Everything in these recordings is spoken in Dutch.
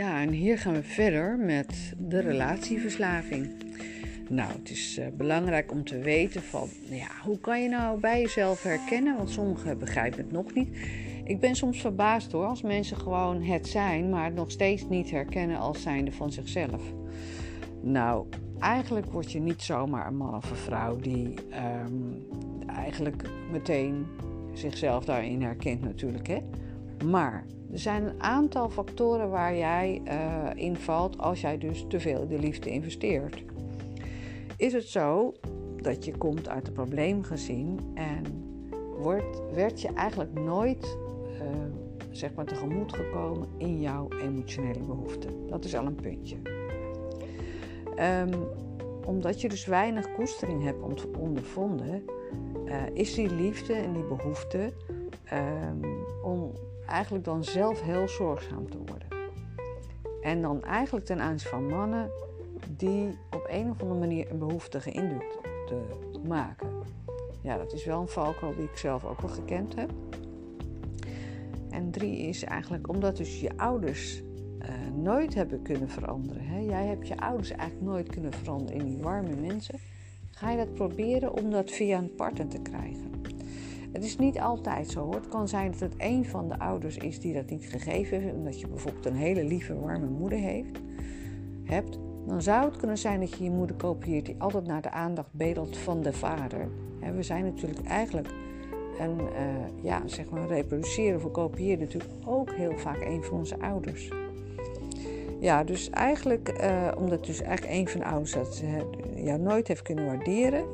Ja, en hier gaan we verder met de relatieverslaving. Nou, het is uh, belangrijk om te weten van, nou ja, hoe kan je nou bij jezelf herkennen? Want sommigen begrijpen het nog niet. Ik ben soms verbaasd hoor, als mensen gewoon het zijn, maar het nog steeds niet herkennen als zijnde van zichzelf. Nou, eigenlijk word je niet zomaar een man of een vrouw die um, eigenlijk meteen zichzelf daarin herkent natuurlijk, hè. Maar er zijn een aantal factoren waar jij uh, in valt als jij dus te veel in de liefde investeert. Is het zo dat je komt uit een probleemgezin en wordt, werd je eigenlijk nooit uh, zeg maar tegemoet gekomen in jouw emotionele behoeften? Dat is al een puntje. Um, omdat je dus weinig koestering hebt ondervonden, uh, is die liefde en die behoefte um, om eigenlijk dan zelf heel zorgzaam te worden. En dan eigenlijk ten aanzien van mannen die op een of andere manier een behoeftige indruk te maken. Ja, dat is wel een valkuil die ik zelf ook wel gekend heb. En drie is eigenlijk omdat dus je ouders uh, nooit hebben kunnen veranderen. Hè? Jij hebt je ouders eigenlijk nooit kunnen veranderen in die warme mensen. Ga je dat proberen om dat via een partner te krijgen. Het is niet altijd zo hoor. Het kan zijn dat het een van de ouders is die dat niet gegeven heeft. Omdat je bijvoorbeeld een hele lieve, warme moeder heeft, hebt. Dan zou het kunnen zijn dat je je moeder kopieert die altijd naar de aandacht bedelt van de vader. we zijn natuurlijk eigenlijk een, uh, ja, zeg maar, reproduceren of kopiëren natuurlijk ook heel vaak een van onze ouders. Ja, dus eigenlijk, uh, omdat dus eigenlijk een van de ouders dat jou nooit heeft kunnen waarderen,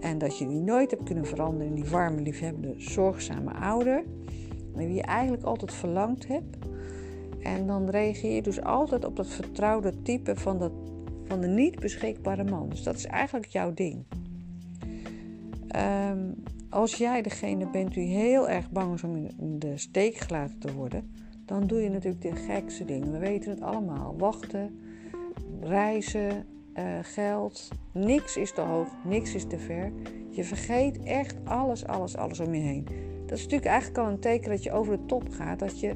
en dat je die nooit hebt kunnen veranderen in die warme, liefhebbende, zorgzame ouder. Naar wie je eigenlijk altijd verlangd hebt. En dan reageer je dus altijd op dat vertrouwde type van, dat, van de niet beschikbare man. Dus dat is eigenlijk jouw ding. Um, als jij degene bent die heel erg bang is om in de steek gelaten te worden, dan doe je natuurlijk de gekste dingen. We weten het allemaal. Wachten, reizen, uh, geld. Niks is te hoog, niks is te ver. Je vergeet echt alles, alles, alles om je heen. Dat is natuurlijk eigenlijk al een teken dat je over de top gaat. Dat je,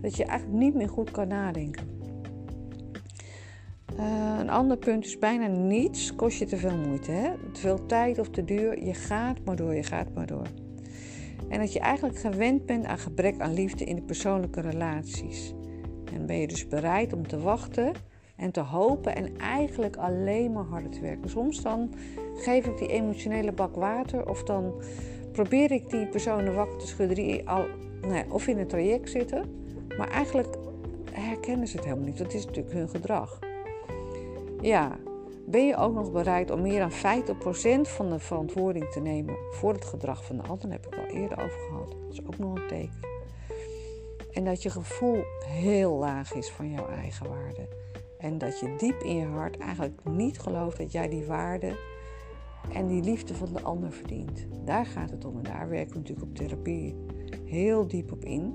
dat je eigenlijk niet meer goed kan nadenken. Uh, een ander punt is bijna niets kost je te veel moeite. Hè? Te veel tijd of te duur. Je gaat maar door, je gaat maar door. En dat je eigenlijk gewend bent aan gebrek aan liefde in de persoonlijke relaties. En ben je dus bereid om te wachten en te hopen en eigenlijk alleen maar harder te werken. Soms dan geef ik die emotionele bak water of dan probeer ik die personen wakker te schudden die al nou of in een traject zitten, maar eigenlijk herkennen ze het helemaal niet. Dat is natuurlijk hun gedrag. Ja, ben je ook nog bereid om meer dan 50% van de verantwoording te nemen voor het gedrag van de ander? Daar heb ik al eerder over gehad. Dat is ook nog een teken. En dat je gevoel heel laag is van jouw eigen waarde. En dat je diep in je hart eigenlijk niet gelooft dat jij die waarde en die liefde van de ander verdient. Daar gaat het om en daar werken we natuurlijk op therapie heel diep op in.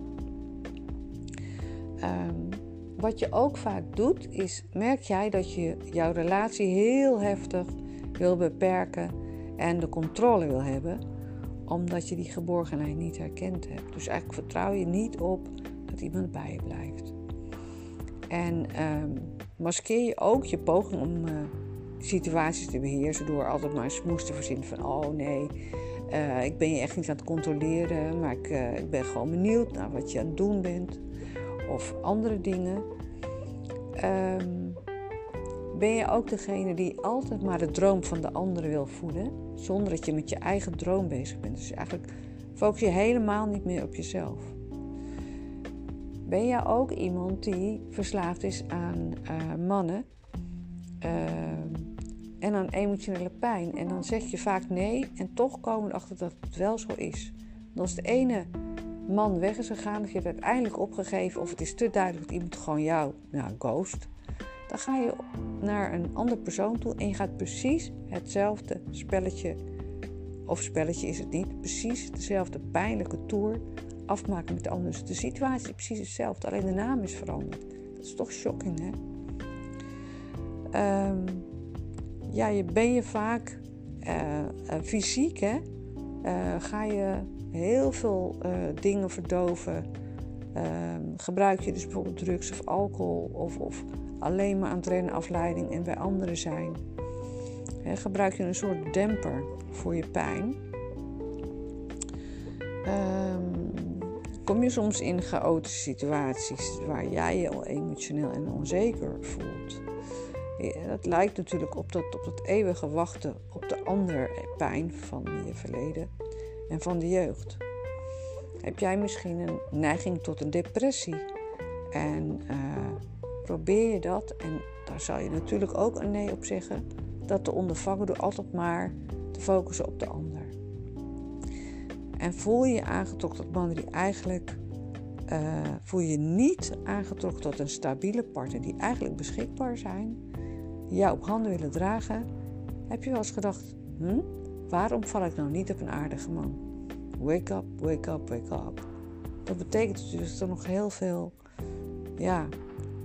Um, wat je ook vaak doet, is merk jij dat je jouw relatie heel heftig wil beperken en de controle wil hebben, omdat je die geborgenheid niet herkend hebt. Dus eigenlijk vertrouw je niet op dat iemand bij je blijft. En um, maskeer je ook je poging om uh, situaties te beheersen door altijd maar smoes te verzinnen van oh nee, uh, ik ben je echt niet aan het controleren, maar ik, uh, ik ben gewoon benieuwd naar wat je aan het doen bent of andere dingen. Um, ben je ook degene die altijd maar de droom van de anderen wil voeden, zonder dat je met je eigen droom bezig bent? Dus eigenlijk focus je helemaal niet meer op jezelf. Ben jij ook iemand die verslaafd is aan uh, mannen uh, en aan emotionele pijn? En dan zeg je vaak nee en toch komen erachter dat het wel zo is. Als de ene man weg is gegaan, of je hebt uiteindelijk opgegeven, of het is te duidelijk dat iemand gewoon jou nou, ghost, dan ga je naar een andere persoon toe en je gaat precies hetzelfde spelletje, of spelletje is het niet, precies dezelfde pijnlijke tour afmaken met de ander. Dus de situatie is precies hetzelfde, alleen de naam is veranderd. Dat is toch shocking, hè? Um, ja, je, ben je vaak uh, fysiek, hè? Uh, ga je heel veel dingen verdoven Ehm, gebruik je dus bijvoorbeeld drugs of alcohol of, of alleen maar aan het afleiding en bij anderen zijn? gebruik je een soort demper voor je pijn? Um, kom je soms in chaotische situaties waar jij je al emotioneel en onzeker voelt? Dat lijkt natuurlijk op dat, op dat eeuwige wachten op de ander pijn van je verleden en van de jeugd. Heb jij misschien een neiging tot een depressie? En uh, probeer je dat, en daar zal je natuurlijk ook een nee op zeggen, dat te ondervangen door altijd maar te focussen op de ander. En voel je je aangetrokken tot mannen die eigenlijk. Uh, voel je niet aangetrokken tot een stabiele partner die eigenlijk beschikbaar zijn, die jou op handen willen dragen, heb je wel eens gedacht: hm, waarom val ik nou niet op een aardige man? Wake up, wake up, wake up. Dat betekent dus dat er nog heel veel ja,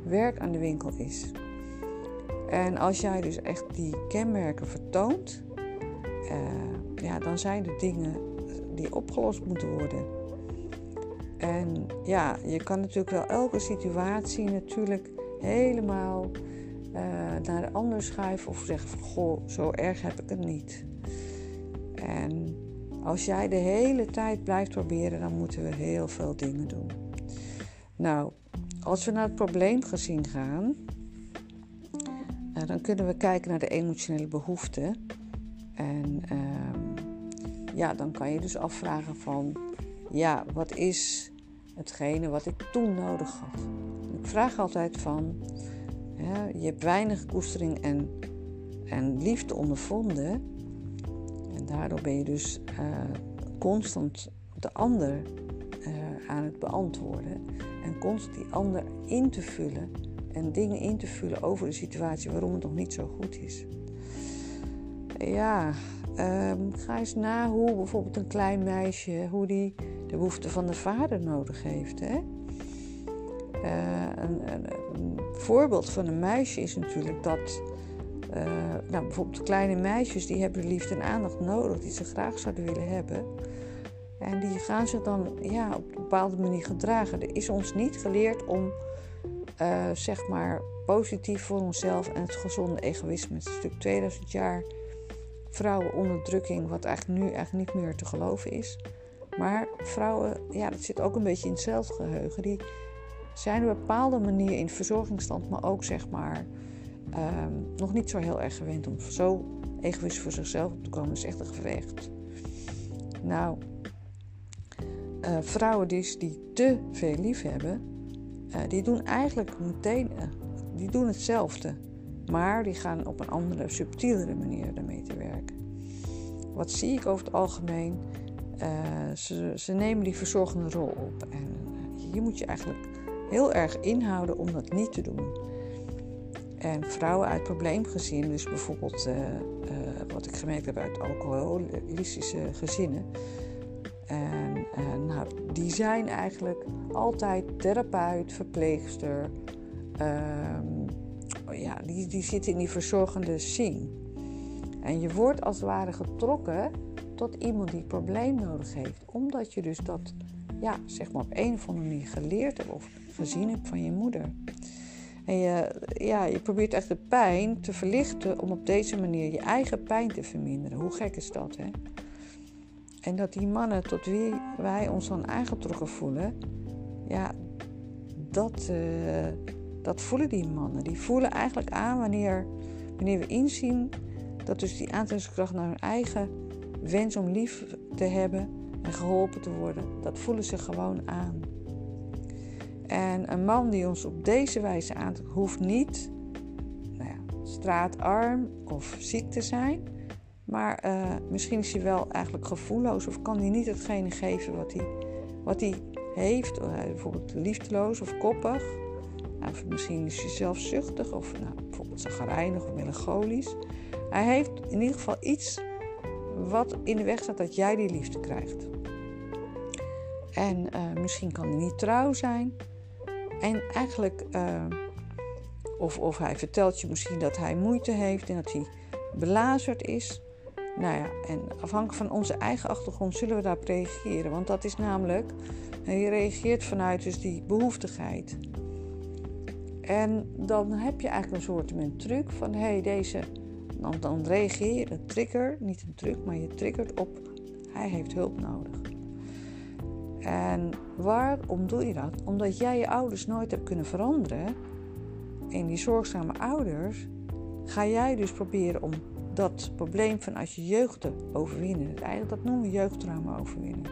werk aan de winkel is. En als jij dus echt die kenmerken vertoont, uh, ja, dan zijn er dingen die opgelost moeten worden. En ja, je kan natuurlijk wel elke situatie natuurlijk helemaal uh, naar de ander schuiven of zeggen van goh, zo erg heb ik het niet. En als jij de hele tijd blijft proberen, dan moeten we heel veel dingen doen. Nou, als we naar het probleemgezien gaan, uh, dan kunnen we kijken naar de emotionele behoeften. En ehm, ja, dan kan je dus afvragen van, ja, wat is hetgene wat ik toen nodig had? Ik vraag altijd van, je hebt weinig koestering en, en liefde ondervonden. En daardoor ben je dus uh, constant de ander uh, aan het beantwoorden. En constant die ander in te vullen en dingen in te vullen over de situatie waarom het nog niet zo goed is. Ja, um, ga eens na hoe bijvoorbeeld een klein meisje, hoe die de behoefte van de vader nodig heeft. Hè? Uh, een, een, voorbeeld van een meisje is natuurlijk dat uh, nou, bijvoorbeeld kleine meisjes die hebben liefde en aandacht nodig die ze graag zouden willen hebben. En die gaan zich dan ja, op een bepaalde manier gedragen. Er is ons niet geleerd om uh, zeg maar positief voor onszelf en het gezonde egoïsme. Het is natuurlijk 2000 jaar vrouwenonderdrukking, wat eigenlijk nu eigenlijk niet meer te geloven is. Maar vrouwen, ja, dat zit ook een beetje in hetzelfde geheugen. Die zijn op een bepaalde manier in verzorgingsstand, maar ook zeg maar um, nog niet zo heel erg gewend om zo egoïstisch voor zichzelf op te komen. Dat is echt een gevecht. Nou, uh, vrouwen die, die te veel lief hebben, uh, die doen eigenlijk meteen, uh, die doen hetzelfde. Maar die gaan op een andere, subtielere manier ermee te werken. Wat zie ik over het algemeen? ze, ze nemen die verzorgende rol op. En hier moet je eigenlijk heel erg inhouden om dat niet te doen. En vrouwen uit probleemgezinnen, dus bijvoorbeeld uh, wat ik gemerkt heb uit alcoholistische gezinnen. En nou, die zijn eigenlijk altijd therapeut, verpleegster. Um, ja, die, die zitten in die verzorgende scene. En je wordt als het ware getrokken tot iemand die probleem nodig heeft. Omdat je dus dat, ja, zeg maar op een of andere manier geleerd hebt of gezien hebt van je moeder. En je, ja, je probeert echt de pijn te verlichten om op deze manier je eigen pijn te verminderen. Hoe gek is dat, hè? En dat die mannen tot wie wij ons dan aangetrokken voelen, ja, dat, uh, dat voelen die mannen. Die voelen eigenlijk aan wanneer, wanneer we inzien dat dus die aantrekkingskracht naar hun eigen wens om lief te hebben en geholpen te worden, dat voelen ze gewoon aan. En een man die ons op deze wijze aantrekt, hoeft niet nou ja, straatarm of ziek te zijn. Maar uh, misschien is hij wel eigenlijk gevoelloos of kan hij niet hetgene geven wat hij, wat hij heeft. Uh, bijvoorbeeld liefdeloos of koppig. Misschien is hij zelfzuchtig of nou, bijvoorbeeld zagrijnig of melancholisch. Hij heeft in ieder geval iets wat in de weg staat dat jij die liefde krijgt. En uh, misschien kan hij niet trouw zijn. En eigenlijk, uh, of, of hij vertelt je misschien dat hij moeite heeft en dat hij belazerd is. Nou ja, en afhankelijk van onze eigen achtergrond zullen we daarop reageren. Want dat is namelijk je reageert vanuit dus die behoeftigheid. En dan heb je eigenlijk een soort een truc van hey, deze. Dan, dan reageer je, een trigger, niet een truc, maar je triggert op hij heeft hulp nodig. En waarom doe je dat? Omdat jij je ouders nooit hebt kunnen veranderen. En die zorgzame ouders ga jij dus proberen om dat probleem vanuit je jeugd te overwinnen. Eigenlijk dat noemen we jeugdtrauma overwinnen.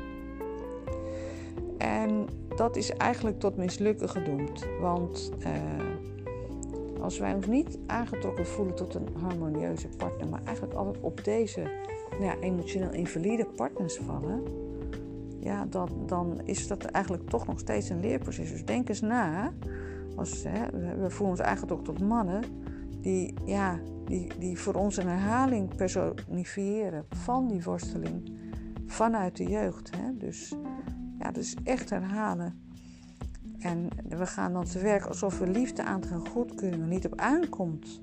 En dat is eigenlijk tot mislukken gedoemd. Want uh, als wij ons niet aangetrokken voelen tot een harmonieuze partner, maar eigenlijk altijd op deze nou ja, emotioneel invalide partners vallen, ja, dan, dan is dat eigenlijk toch nog steeds een leerproces. Dus denk eens na. Als, hè, we voelen ons ook tot mannen die, ja, die, die voor ons een herhaling personifiëren van die worsteling vanuit de jeugd. Hè? Dus ja, dus echt herhalen. En we gaan dan te werk alsof we liefde aan het goedkeuren niet op aankomt.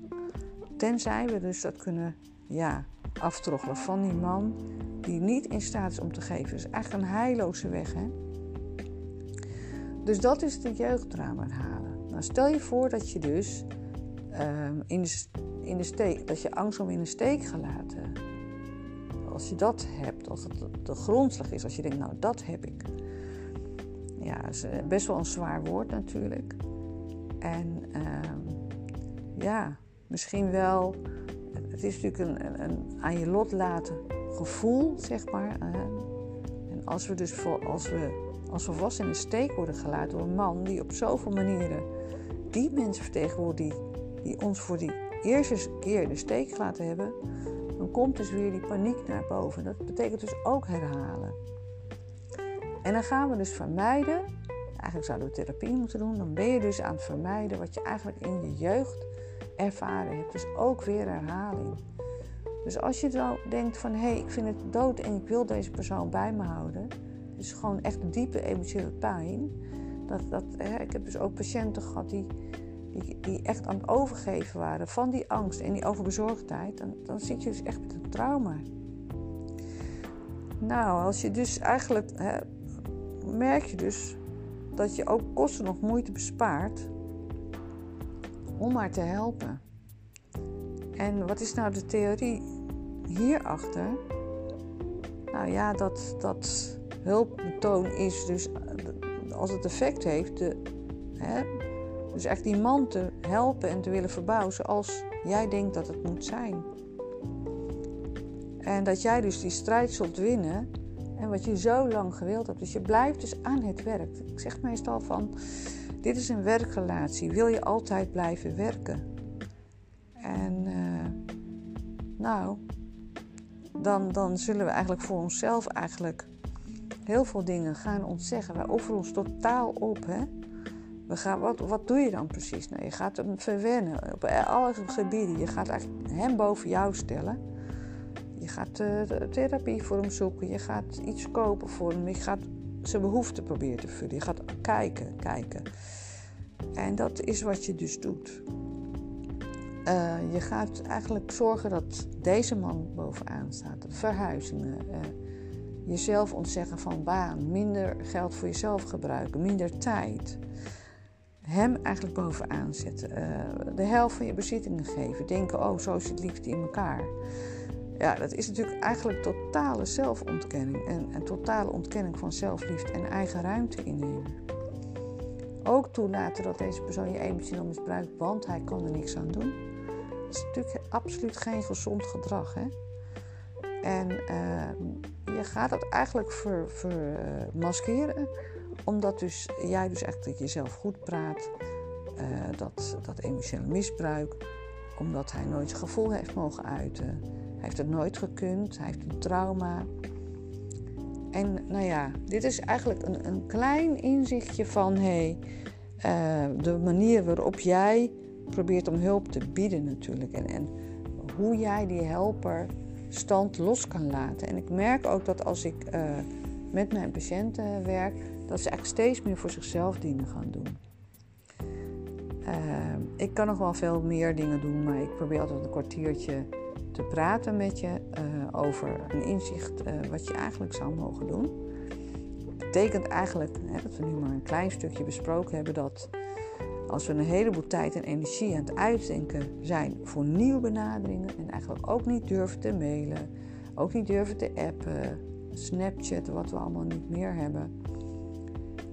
Tenzij we dus dat kunnen ja, aftroggelen van die man die niet in staat is om te geven. Dat is eigenlijk een heilloze weg. Hè? Dus dat is de jeugddrama halen. Nou, stel je voor dat je dus um, in, de, in de steek, dat je angst om in de steek gelaten. Als je dat hebt, als het de grondslag is, als je denkt, nou dat heb ik. Ja, eh, best wel een zwaar woord natuurlijk. En um, ja, misschien wel, het is natuurlijk een, een, aan je lot laten gevoel, zeg maar. En als we dus voor, als we als volwassenen in de steek worden gelaten door een man die op zoveel manieren die mensen vertegenwoordigt die ons voor die eerste keer in de steek laten hebben, dan komt dus weer die paniek naar boven. Dat betekent dus ook herhalen. En dan gaan we dus vermijden, eigenlijk zouden we therapie moeten doen, dan ben je dus aan het vermijden wat je eigenlijk in je jeugd ervaren hebt. Dus ook weer herhaling. Dus als je dan denkt van hé, hey, ik vind het dood en ik wil deze persoon bij me houden. Dus gewoon echt diepe emotionele pijn. Dat, dat, hè, ik heb dus ook patiënten gehad die die, echt aan het overgeven waren van die angst en die overbezorgdheid, dan, dan zit je dus echt met een trauma. Nou, als je dus eigenlijk hè, merk je dus dat je ook kosten nog moeite bespaart om haar te helpen. En wat is nou de theorie hierachter? Nou ja, dat, dat hulpbetoon is dus als het effect heeft, de, hè, dus echt die man te helpen en te willen verbouwen zoals jij denkt dat het moet zijn. En dat jij dus die strijd zult winnen en wat je zo lang gewild hebt. Dus je blijft dus aan het werk. Ik zeg meestal van, dit is een werkrelatie. Wil je altijd blijven werken? En uh, nou, dan, dan zullen we eigenlijk voor onszelf eigenlijk heel veel dingen gaan ontzeggen. Wij offeren ons totaal op, hè. We gaan, wat, wat doe je dan precies? Nou, je gaat hem verwennen op alle gebieden. Je gaat eigenlijk hem boven jou stellen. Je gaat uh, therapie voor hem zoeken. Je gaat iets kopen voor hem. Je gaat zijn behoeften proberen te vullen. Je gaat kijken, kijken. En dat is wat je dus doet. Uh, je gaat eigenlijk zorgen dat deze man bovenaan staat. Verhuizingen. Uh, jezelf ontzeggen van baan. Minder geld voor jezelf gebruiken. Minder tijd hem eigenlijk bovenaan zetten. De helft van je bezittingen geven. Denken, oh, zo zit liefde in elkaar. Ja, dat is natuurlijk eigenlijk totale zelfontkenning. En, en totale ontkenning van zelfliefde en eigen ruimte innemen. Ook toelaten dat deze persoon je emotioneel misbruikt, want hij kan er niks aan doen. Dat is natuurlijk absoluut geen gezond gedrag. Hè? En uh, je gaat dat eigenlijk vermaskeren. Ver, omdat dus jij dus echt jezelf goed praat, uh, dat, dat emotionele misbruik, omdat hij nooit zijn gevoel heeft mogen uiten. Hij heeft het nooit gekund, hij heeft een trauma. En nou ja, dit is eigenlijk een, een klein inzichtje van hey, uh, de manier waarop jij probeert om hulp te bieden natuurlijk. En, en hoe jij die helper stand los kan laten. En ik merk ook dat als ik uh, met mijn patiënten werk, dat ze eigenlijk steeds meer voor zichzelf dingen gaan doen. Uh, ik kan nog wel veel meer dingen doen, maar ik probeer altijd een kwartiertje te praten met je uh, over een inzicht uh, wat je eigenlijk zou mogen doen. betekent eigenlijk hè, dat we nu maar een klein stukje besproken hebben dat als we een heleboel tijd en energie aan het uitdenken zijn voor nieuwe benaderingen en eigenlijk ook niet durven te mailen, ook niet durven te appen, Snapchat, wat we allemaal niet meer hebben,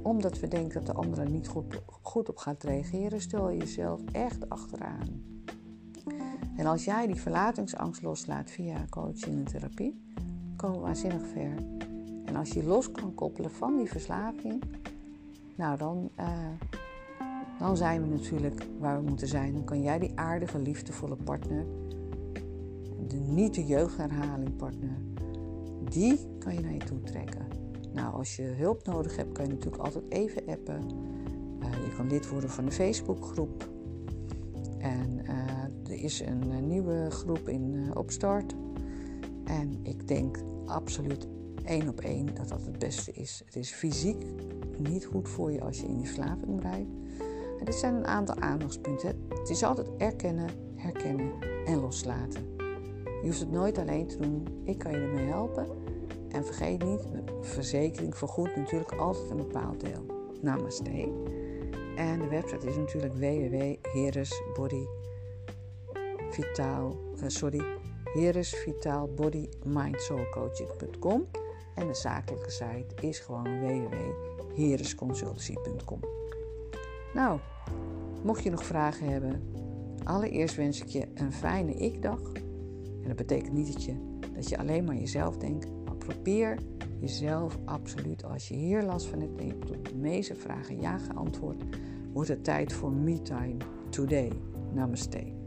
omdat we denken dat de andere niet goed, goed op gaat reageren, stel je jezelf echt achteraan. En als jij die verlatingsangst loslaat via coaching en therapie, komen we waanzinnig ver. En als je los kan koppelen van die verslaving, nou dan, uh, dan zijn we natuurlijk waar we moeten zijn. Dan kan jij die aardige, liefdevolle partner, de, niet de jeugdherhaling partner, die kan je naar je toe trekken. Nou, als je hulp nodig hebt, kan je natuurlijk altijd even appen. Uh, je kan lid worden van de Facebookgroep. En is een, een, nieuwe groep in uh, Opstart. En ik denk absoluut één op één dat dat het beste is. Het is fysiek niet goed voor je als je in die verslaving rijdt. En dit zijn een aantal aandachtspunten. Het is altijd erkennen, herkennen en loslaten. Je hoeft het nooit alleen te doen. Ik kan je ermee helpen. En vergeet niet, verzekering vergoedt natuurlijk altijd een bepaald deel. Namaste. En de website is natuurlijk www.heresbodyvitaal, uh, sorry, heresvitaalbodymindsoulcoaching.com en de zakelijke site is gewoon www.heresconsultancy.com. Nou, mocht je nog vragen hebben, allereerst wens ik je een fijne ik-dag. En dat betekent niet dat je, dat je alleen maar jezelf denkt, maar probeer jezelf absoluut, als je hier last van hebt je op de meeste vragen ja geantwoord, wordt het tijd voor me time today. Namaste.